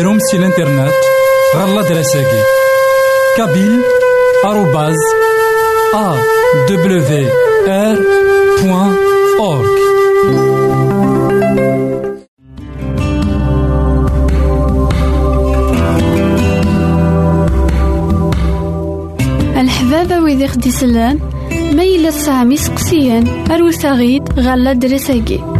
غديرهم سي الانترنت غالا دراساكي كابيل آروباز أ دبليو آر بوان أورك الحبابة ويدي خدي سلان ما يلا تسعام يسقسيان أروت غيد غالا دراساكي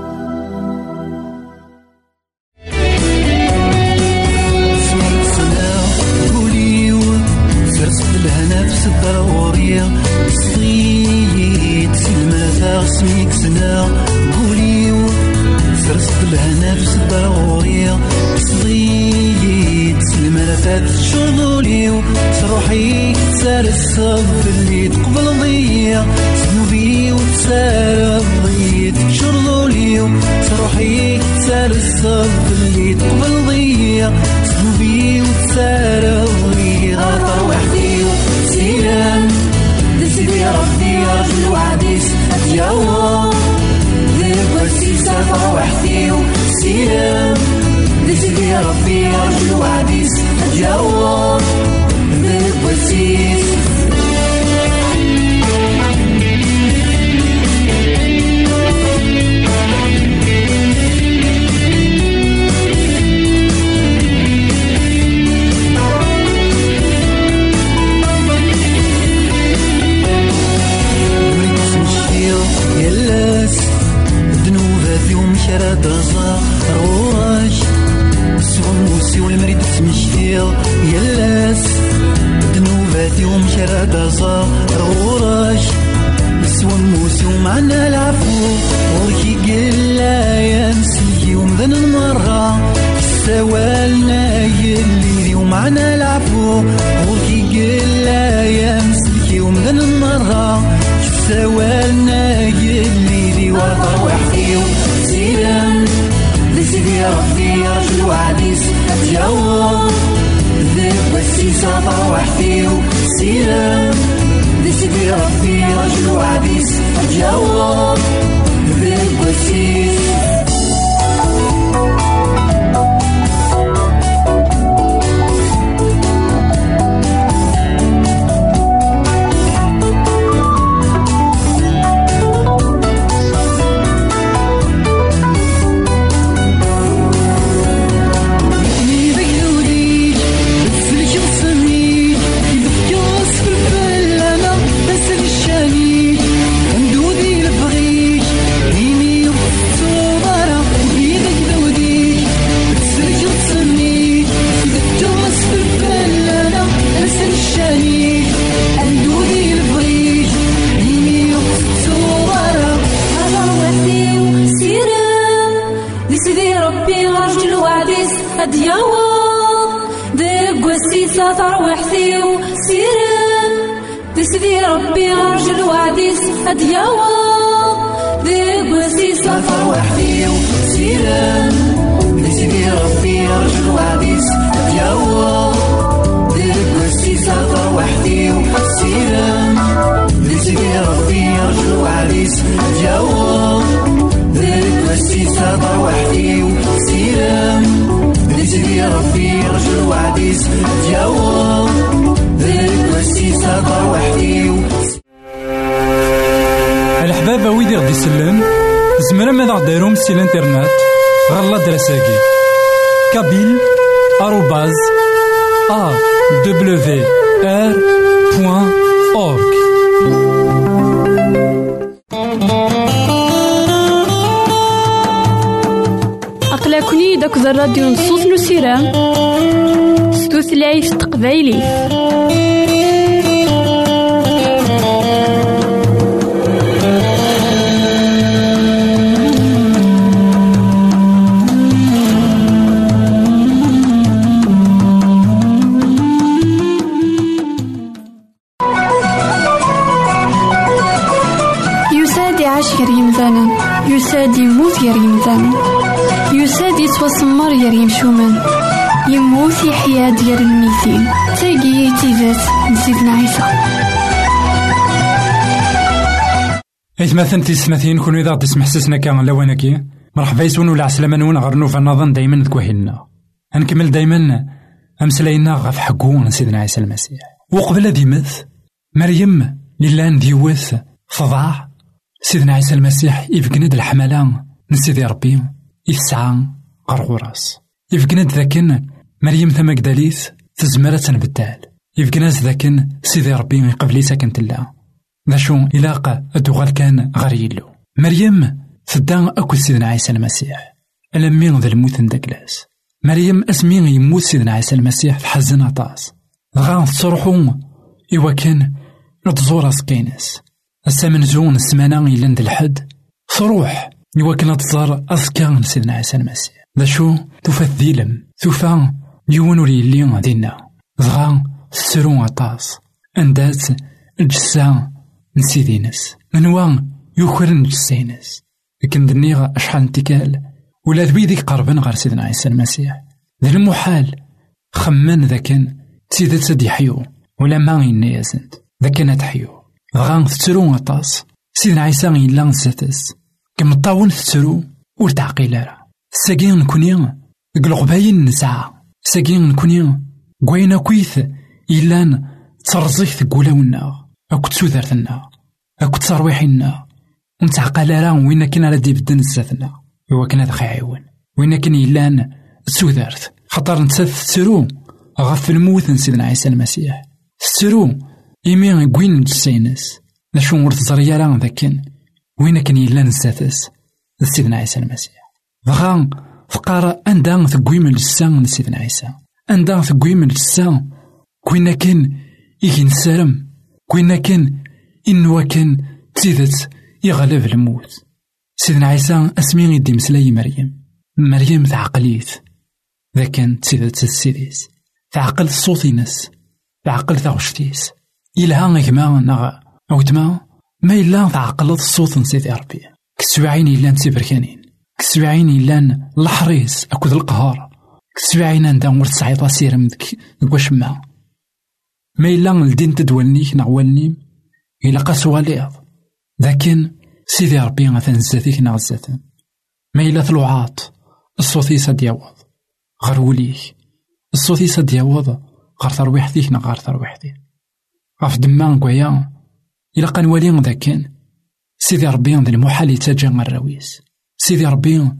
سيدي ربي رجل وعديس اتياو ذيب والسيسة وحدي سيران سيدي ربي رجل وعديس اتياو ذيب والسيس فيهم شراد رزا رواج سوموسي والمريد تمشيو يلاس الذنوب فيهم شراد رزا رواج سوموسي ومعنا العفو. وركي قلا يا مسيي ومذن المرة. سوالنا يلي ومعنا العفو. وركي قلا يا مسيي ومذن المرة. سوالنا يلي دي وطر وحدي سيران ذي سيدي ربي رجل وعديس اتجاوب ذيب والسيسة طر وحدي سيران ذي سيدي ربي رجل وعديس اتجاوب ذيب والسيس غديرهم سي الانترنت غالا دراساكي كابيل آروباز أ دبليو آر بوان أورك أقلكني داك الراديو نصوص نسيرام ستوثلايف tutlayt taqbaylit. يتوسمر غير يمشومان يموت يحيا ديال الميتين تاقي تيزات نسيتنا عيسى إثماثن تيسماثين كون إذا تسمح سسنا كان لوانكي مرحبا يسون ولا عسلامة نون غير نوفا نظن دايما تكوهلنا نكمل دايما. أمسلاينا غف حقون سيدنا عيسى المسيح. وقبل هذي مث مريم لله ديوث فضاع سيدنا عيسى المسيح يفقند الحملة من سيدي ربي. يسعى قرغوراس يفقند ذاكن مريم ثم قداليث تزمرة تنبدال يفقناز ذاكن سيدي ربي قبلي ساكنت الله ذا شو إلاقة أدوغال كان غريلو مريم تدا أكو سيدنا عيسى المسيح. ألمي ذا الموت داكلاس مريم أسمي يموت سيدنا عيسى المسيح تحزن عطاس غا تصرحو إوا كان تزور سكينس السمن زون السمانة إلا الحد. تروح إوا كان تزار أذكار سيدنا عيسى المسيح. ذا شو توفى الذيلم توفى يون ولي يلي دينا دغا تسرو عطاس أندات الجسا نسيدينس منوا يوكرن جسينس لكن دنيغ أشحال انتكال ولا ذوي قربن غير سيدنا عيسى المسيح. ذا المحال خمن ذاكن تسيدة تدي حيو. ولا ما ينيازنت ذاكن تحيو. دغا تسرو عطاس. سيدنا عيسى إلا نساتس كم طاون تسرو ور راه ساقين نكوني ديك الغباين نسعى ساقين نكوني كوينا كويث إلان ترزيك تقولاونا أكو تسودرتنا أكو ترويحنا ونتعقل راه وين على دي بدن زاتنا هو كان هذا خيعيون وين كان إلان تسودرت خاطر نتا تسرو غف الموت سيدنا عيسى المسيح. تسرو إيمي كوين جسينس نشو ور تزريا راه ذاكن وين كان إلان زاتس سيدنا عيسى المسيح. دغا فقار أندا من الجسا سيدنا عيسى أندا من الجسا كوينا كان إيكي نسالم كوينا كان إنوا كان تزيدت يغلب الموت سيدنا عيسى أسمي يدي مسلاي مريم مريم تعقليت كان تزيدت السيديس تعقل صوتينس تعقل ثغشتيس إلها غيما أو تما ما إلا تعقل الصوت نسيدي ربي كسوعين إلا نتبركانين كسوعين إلا الحريص أكود القهار. كسوعين أنت ور تسعيط سيرم ديك وشما ما. إلا الدين تدولنيك نغوالنيم إلا قاسوا ليض لكن سيدي ربي مثلا زاتيك زاتن ما إلا ثلوعات الصوتي ساد يعوض غير وليك. الصوتي ساد يعوض غير ترويحتيك نا غير ترويحتي غاف دما كويا إلا قان والي ذاكن سيدي ربي ذا المحال يتاجا الراويس سيدي ربي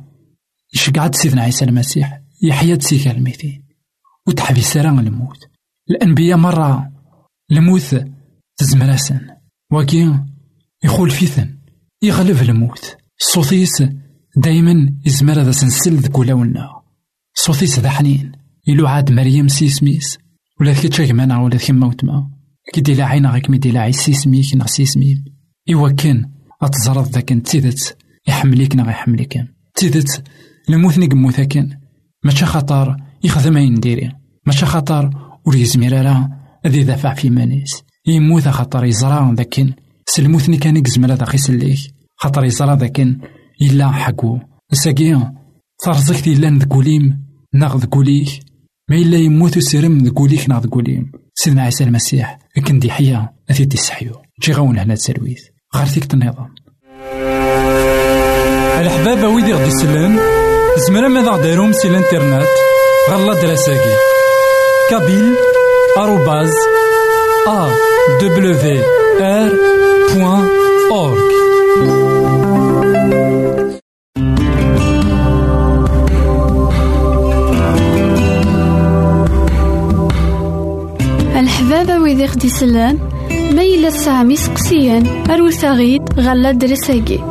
يشقعد سيدنا عيسى المسيح يحيا تسيكا الميتين وتحبي سران الموت. الأنبياء مرة الموت تزمراسن وكي يخول فيثن يغلب الموت. صوتيس دايما يزمر هذا سنسل ذك ولاونا صوتيس ذا حنين إلو عاد مريم سيسميس ولا ذكي تشاك مانا ولا ذكي موت ما. كي دي لاعينا غيك مي دي لاعي سيسميك نا سيسميم إوا كان أتزرد ذاك تيدت يحمليك نا غيحمليك. تيدت الموت نقموت كان ماشي خطر يخدم أين ديري. ماشي خطر ور يزمير راه أذي دافع في مانيس. يموت خاطر يزرا ذاكن سلموثني كان يقزمر هذا خيسليك خاطر يزرا ذاكن إلا حقو. ساقيا ترزقت إلا نذكوليم ناغ ذكوليك. ما إلا يموت سيرم ذكوليك ناغ ذكوليم. سيدنا عيسى المسيح لكن دي حيا أثي دي سحيو جي غاون هنا تسلويث غير فيك النظام الحبابة ويدي غدي يسلم زمرا ماذا غديرهم سي الإنترنت غالا دراساكي كابيل آروباز أ دبليو آر بوان أورك الحبابة ويدي خدي سلان ما إلا تسعام يسقسيان أروساغيد غالا درساكي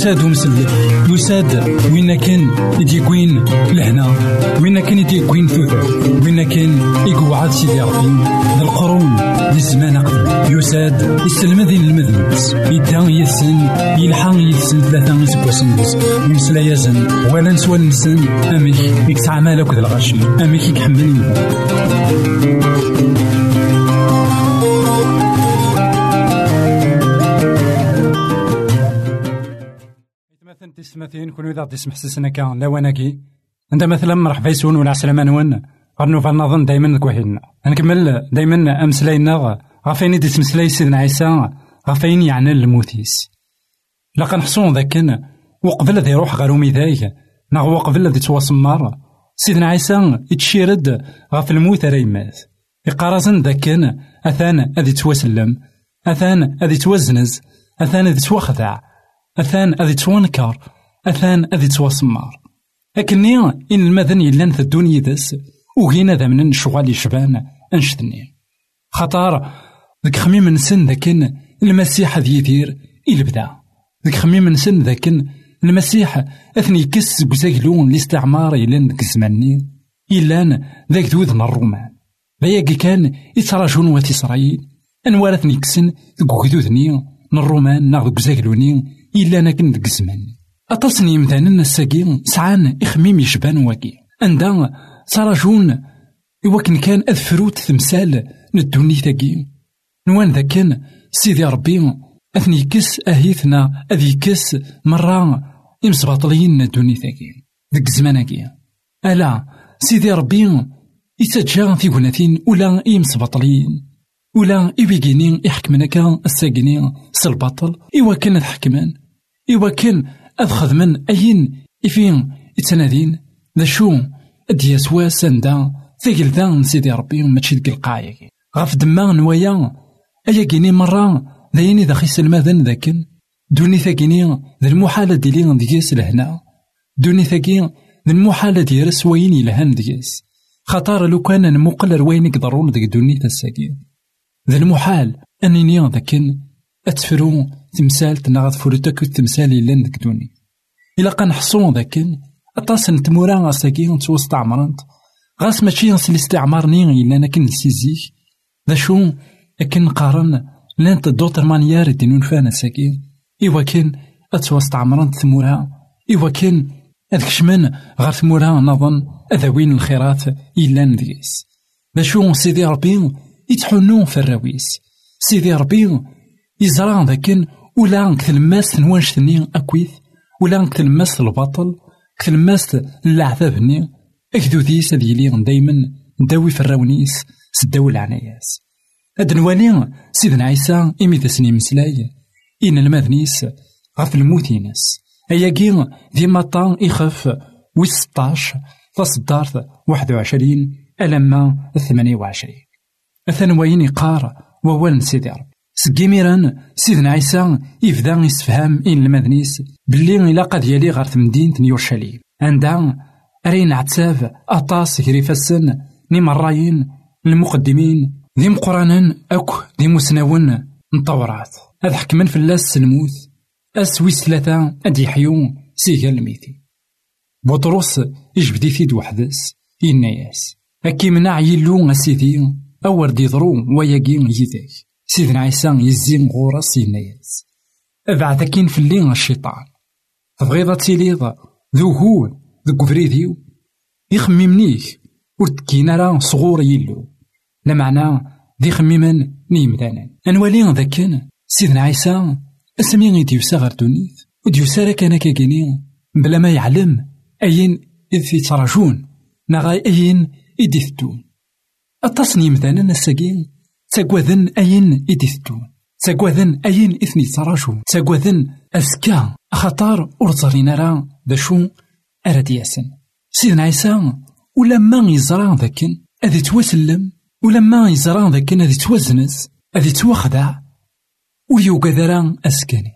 يساد ومسلك يساد وين كان يديكوين لهنا وين كان يديكوين ثوث وين كان يقعد سيدي ربي ذي الزمان أقدم يساد يسلم ذي المذنبس يدا يسن يلحق يسن ثلاثة يسبوسن يمسلا يزن ولا نسوى نسن أمك يكسع مالك ذا الغشي أمك يكحمل يستمثين كون إذا تسمح سسنا كان لواناكي عند مثلا مرحبا يسون ولا عسلامة نون غنوفا نظن دايما كوحيدنا نكمل دايما أمسلاينا غافين دي تمسلاي سيدنا عيسى. غافين يعني الموتيس لقا نحصون ذاك وقبل ذي يروح غير ميدايك نغ وقبل ذي تواصمار سيدنا عيسى يتشيرد غاف الموت ريمات يقارزن ذاك أثان أذي توسلم أثان أذي توزنز أثان أذي توخدع أثان أذي توانكر أثان أذي تواسمار. أكني إن المذن يلان الدنيا دس وغينا ذا من الشغال يشبان أنشتني خطار ذك خميم نسن ذاكن المسيح ذي يدير بدا. ذك خميم نسن ذاكن المسيح أثني كس بزاكلون الاستعمار يلان ذك الزماني إلان ذاك ذوذن الرومان. ذاك كان يتراجون وات إسرائيل أنوارثني كسن ذك وكذوذني من الرومان ناخذ بزاكلوني إلا ناكن ذك الزمان أتصني مثلا الساقي سعان إخميم يشبان واقي. عندها تراجون إوكن كان أذفروت ثمثال ندوني ثاقي. نوان ذا كان سيدي ربي أثني كس أهيثنا أذي كس مرة إمسباطلين ندوني ثاقي. ذك زماناكي ألا سيدي ربي يتجا في قناتين ولا إمسباطلين. ولا إبيجيني يحكمنا كان الساقني سالباطل إوا كان الحكمان. إوا كان أذ من أين إفين يتنادين ذا شو أدي يسوا سندا ثقل ذا سيدي ربي ماشي ذيك القاية غاف دما نوايا أيا كيني مرة ذايني ذا خيس الماذن ذاكن. دوني ثاكيني ذا المحالة ديالي دياس لهنا. دوني ثاكي ذا المحالة ديال سواين يلهان دياس خطار لو كان نمقل روين يقدرون ذاك دوني تساكين ذا المحال أنني ذاكن أتفرو تمثال تنغض فرتك التمثال إلا ذاك دوني إلا قنحصون ذاكن أطاس نتمورا غاساكي نتوسط عمرنت غاس ماشي غاس الاستعمارني إلا ناكن نسيزيك. ذا شو أكن نقارن لانت دوتر مانيار دينون فانا ساكين إوا كان أتوسط عمرنت ثمورا إوا كان أذ كشمن غار ثمورا نظن أذوين الخيرات إلا نديس ذا شو سيدي ربي يتحنون في الراويس سيدي ربي يزرع ذاكن ولا كتلماس نوانشتني أكويث ولا كتلماس الباطل كتلماس العذابني. أكدوديس هذ يلي دايما نداوي في الراونيس سداوي العناياس هاد نوالي سيدنا عيسى إمي ذا مسلاي إن الماذنيس غف الموتينس أياكي ذي مطا يخف ويس ستاش تصدارت واحد وعشرين ألما وعشرين. أثن وين يقار ووال سيدي ربي سكيميران سيدنا عيسى يبدا يسفهام إن المذنيس بلي إلا قد يلي غير مدينة يورشليم عندها رين عتاب أطاس نيم الراين المقدمين ذي مقرانا أكو ذي مسناون نطورات هذا حكمن فلاس الموت أسويس ثلاثة أدي حيون سيغا الميتي بطرس يجبدي ثيد وحدس يناياس أكي منع يلو أسيدي أور دي ضرو وياكي يديك سيدنا عيسى يزين غورس يناياس أبعد كين في اللين الشيطان تبغيض ذو هو ذو فريديو يخممنيك. ورتكين راه صغور يلو. لا معنى ذي خميما نيمدانا. أنوالي ذاكن سيدنا عيسى أسمي غيديوسا غير دونيت وديوسا كان كاكيني بلا ما يعلم أين إذ في تراجون نغاي أين إدي ثدون أتصني مثلا الساقين تاكوذن أين إدي ثدون تاكوذن أين إثني تراجون تاكوذن أسكا خطار أرزرين راه ذا شو أراد ياسن سيدنا عيسى ولما يزرع ذاكن أذي توسلم ولما يزرع ذاكن أذي توزنز أذي توخدع ويوقع ذرا أسكاني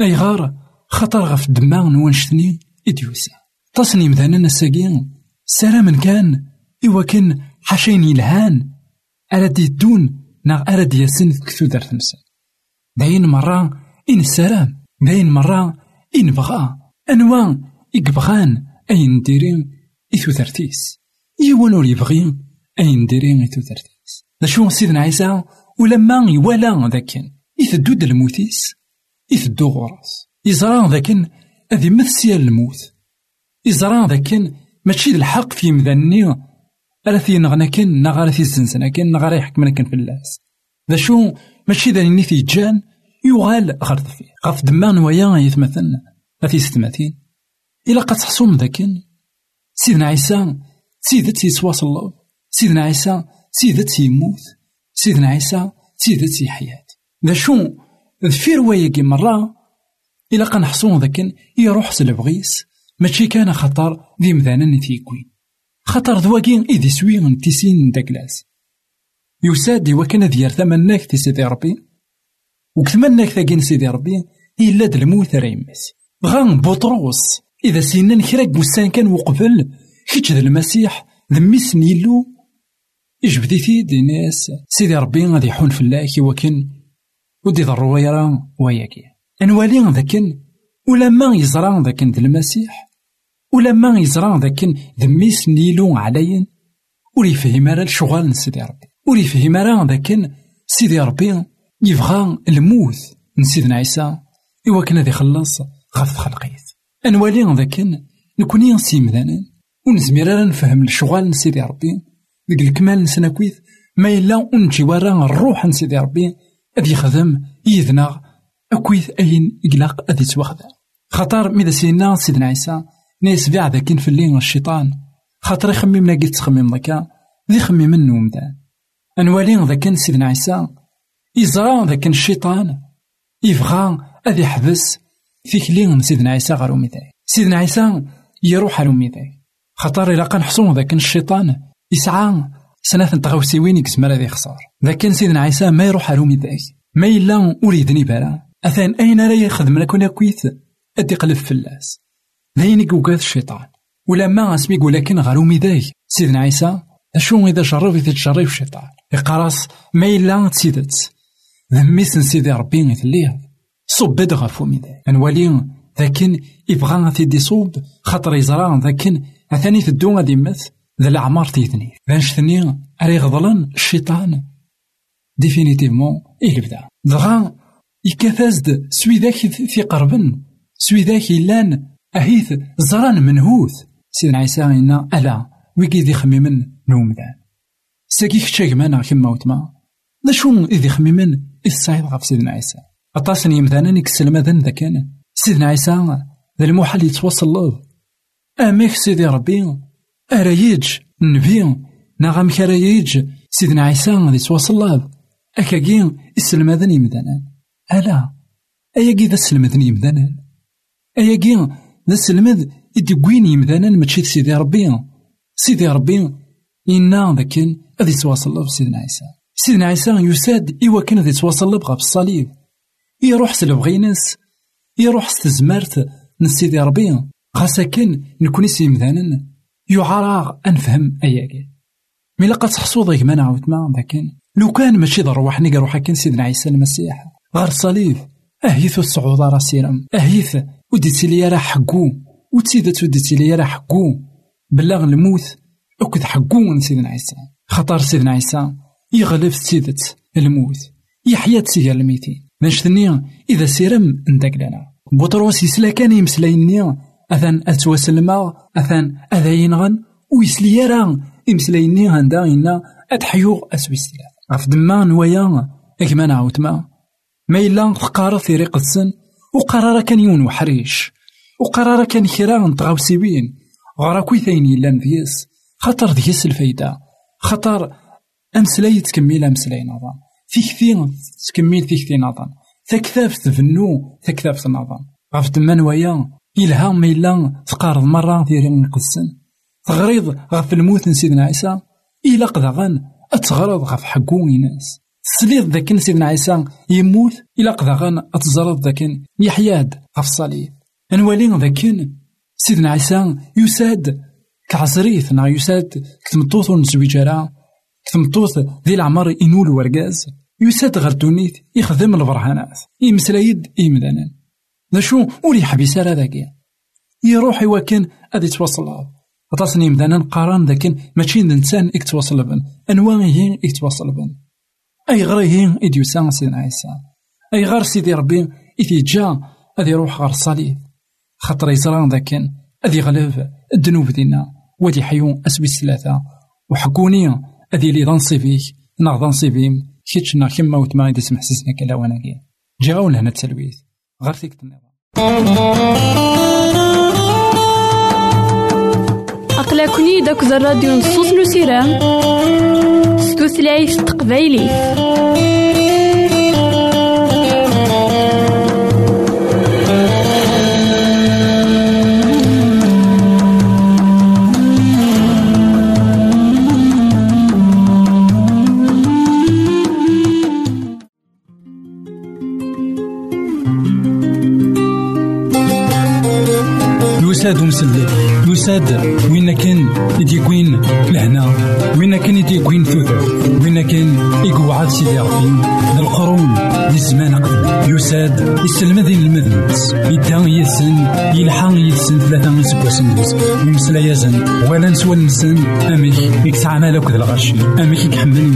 أي غار خطر غف دماغ نوانشتني إديوسا. تصني مثلا الساقين سلام كان إوا كان حشين يلهان أراد يدون نا أراد ياسن كثو دار تمسا. داين مرة إن السلام داين مرة إن بغا. أنواع إكبغان أين ديرين إثو ثرتيس يوان ور يبغي أين ديرين إثو ثرتيس دا شو سيدنا عيسى؟ ولما يوالا ذاكن يثدو الموتيس يثدو غراس. يزرع ذاكن أذي مثسي الموت. يزرع ذاكن ماشي الحق في مذني ألا في نغنا كن نغا في الزنزنة كن نغا يحكمنا كن في اللاس. ذا شو؟ ماشي ذا نيثي جان يغال غير فيه. غف دمان ويا يتمثلنا أثي ستماثين إلا قد تحصوم ذاكن سيدنا عيسى سيدت يتواصل سيدنا عيسى سيدت يموت. سيدنا عيسى سيدت يحيا ذا شو؟ ذفير وياكي مرة إلا قنحصون ذاكن يروح سلبغيس. ماشي كان خطر ذي مذانا نتيكوين. خطر ذواكين إذي سوي تيسين داكلاس يساد وكان ذيار ثمناك تي سيدي ربي. وكتمناك ثاقين سيدي ربي إلا د الموت راه غان بطروس إذا سينان كراك بوسان كان وقبل كيتش ذا المسيح ذميس نيلو. يجبدي دي ناس سيدي ربي غادي يحون فلاك وكن ودي ضروا ويرا وياكي. انوالي ذاكن ولا ما يزرى ذاكن ذا المسيح. ولا ما يزرى ذاكن ذميس نيلو عليا ولي فهم راه الشغل سيدي ربي. ولي فهم راه ذاكن سيدي ربي يبغى الموت من سيدنا عيسى. إوا كان ذي خلص غف خلقيت. أنوالي ذاكن نكوني نسي مذانا ونزمير راه نفهم الشغل سيدي ربي. ديك الكمال نسناكويث ما إلا ونجي ورا الروح سيدي ربي. أذ يخدم يذنا أكويث أين إقلاق أذ يتوخذ. خطر ميدا سينا سيدنا عيسى. ناس بيع ذاكين في الليل الشيطان خاطر يخمم لاقي تخمم ذاكا ذي خمم النوم ذا أنوالي ذاك سيدنا عيسى يزرى ذاك الشيطان. يبغى أذ يحبس فيك لين سيدنا عيسى غير أميتاي. سيدنا عيسى يروح على أميتاي. خطر إلا قنحصون ذاك الشيطان يسعى سنة تغوسيوين يكسمر هذا يخسر ذاك سيدنا عيسى ما يروح على أميتاي. ما إلا أريدني برا. أثان أين راه يخدم لكم كويت؟ أدي قلب فلاس ذاين يقوقات الشيطان ولا ما اسمي يقول لكن غير أميتاي سيدنا عيسى أشو إذا جرب إذا تجرب الشيطان يقراص ما إلا تسيدت ذميس سيدي ربي يثليه صب غف ميداي أنوالي ذاكن يبغى غادي يصوب خاطر يزرع ذاكن أثاني تدو غادي يمث ذا الأعمار تيثني ثاني أري غضلن الشيطان ديفينيتيفمون إيه بدا دغا يكافازد سوي ذاك في قربن سوي ذاك إلان أهيث زران منهوث سيدنا عيسى إنا ألا ويكي ذي خميمن نوم ذا ساكي كتشاك مانا كما وتما ذا شو إذي خميمن إذ سعيد غف سيدنا عيسى. أطاسن يمثانا نكسل ماذا ذا كان. سيدنا عيسى ذا المحل يتوصل له. أميك سيدي ربي أرايج النبي نغم كرايج سيدنا عيسى غادي يتواصل له. أكاكي السلمذن يمدانا ألا أياكي ذا السلمذن يمدانا أياكي ذا السلمذ يدقوين يمدانا ماشي سيدي ربي. سيدي ربي إنا ذاكن غادي يتواصل له سيدنا عيسى. سيدنا عيسى يساد إوا كان غادي يتواصل بغا بالصليب يروح سلبغينس يروح ستزمرت نسيدي ربي. خاصة كان نكوني سيمذانا يعرى أنفهم أياكي مي لقد تحصو ضيق ما نعاود ما لكن لو كان ماشي ضر واحد نقرا كان سيدنا عيسى المسيح. غير الصليب أهيث الصعود راه سيرم أهيث وديتي لي راه حقو وتسيدت وديتي لي راه حقو. بلاغ الموت أكد حقو سيدنا عيسى. خطر سيدنا عيسى يغلب سيدت الموت. يحيا تسيا الميتين. نشتني إذا سيرم نداك لنا. بطروس يسلا كان يمسلايني أثان أتوسلما أثان أذا ينغن ويسلي راه إمسلايني هندا إنا. أتحيو أسويسلا غف دما نوايا أكما نعاود ما ما إلا تقارا ثيري قدسن وقرارا كان يون وحريش. وقرارا كان كرا نتغاوسيوين غرا كويثين إلا ديس خاطر ديس الفايدة. خاطر أمسلاي تكمل أمسلاي نظام. في كثير تكمل في كثير نظام. تكثاف تفنو تكثاف تنظام. غف دما نوايا إلها ما إلا تقارض مرة ثيري نقدسن تغريض غف الموت سيدنا عيسى. إلا قدغان أتغرض غف حقو ناس تسليض ذاك سيدنا عيسى يموت إلا قدغان أتزرض ذاك يحياد غف الصليب ذاك سيدنا عيسى يساد كعزريث نا يساد كتمطوط ونزويج راه كتمطوط ذي العمر إنول ورقاز يساد غير دونيت يخدم البرهانات يمسلايد يمدانا ذا شو ولي حبيس راه ذاك يروح يوكن أدي توصل. أتصني مدانا نقارن ذاك ماشي إنسان يتواصل بن أنواع هي يتواصل بن. أي غير هي إديوسان سيدنا عيسى أي غير سيدي ربي إذا جا أذي يروح غير الصليب خاطر يزران ذاك أذي غلب الذنوب دينا. ودي حيون أسوي الثلاثة وحكوني أذي لي ضنصي فيك ناغ ضنصي بيم كيتشنا كيما وتما يدي سمح سسنا كلا وأنا جا غاون هنا تسلويت غير فيك النظام أقلكني داك الراديو نصوص نسيرام ستوثلايف تقبايلي يساد ومسلي يساد وين كان يديكوين لهنا. وين كان يديكوين ثوثر وين كان يقعد سيدي ربي ذي الزمان قبل. يساد يسلم ذي المذنبس يدان يسن يلحق يسن ثلاثة من سكواسن يمسلا يزن. ولا نسوى نسن. أميك يكسع مالك ذا الغرشي أميك يكحمل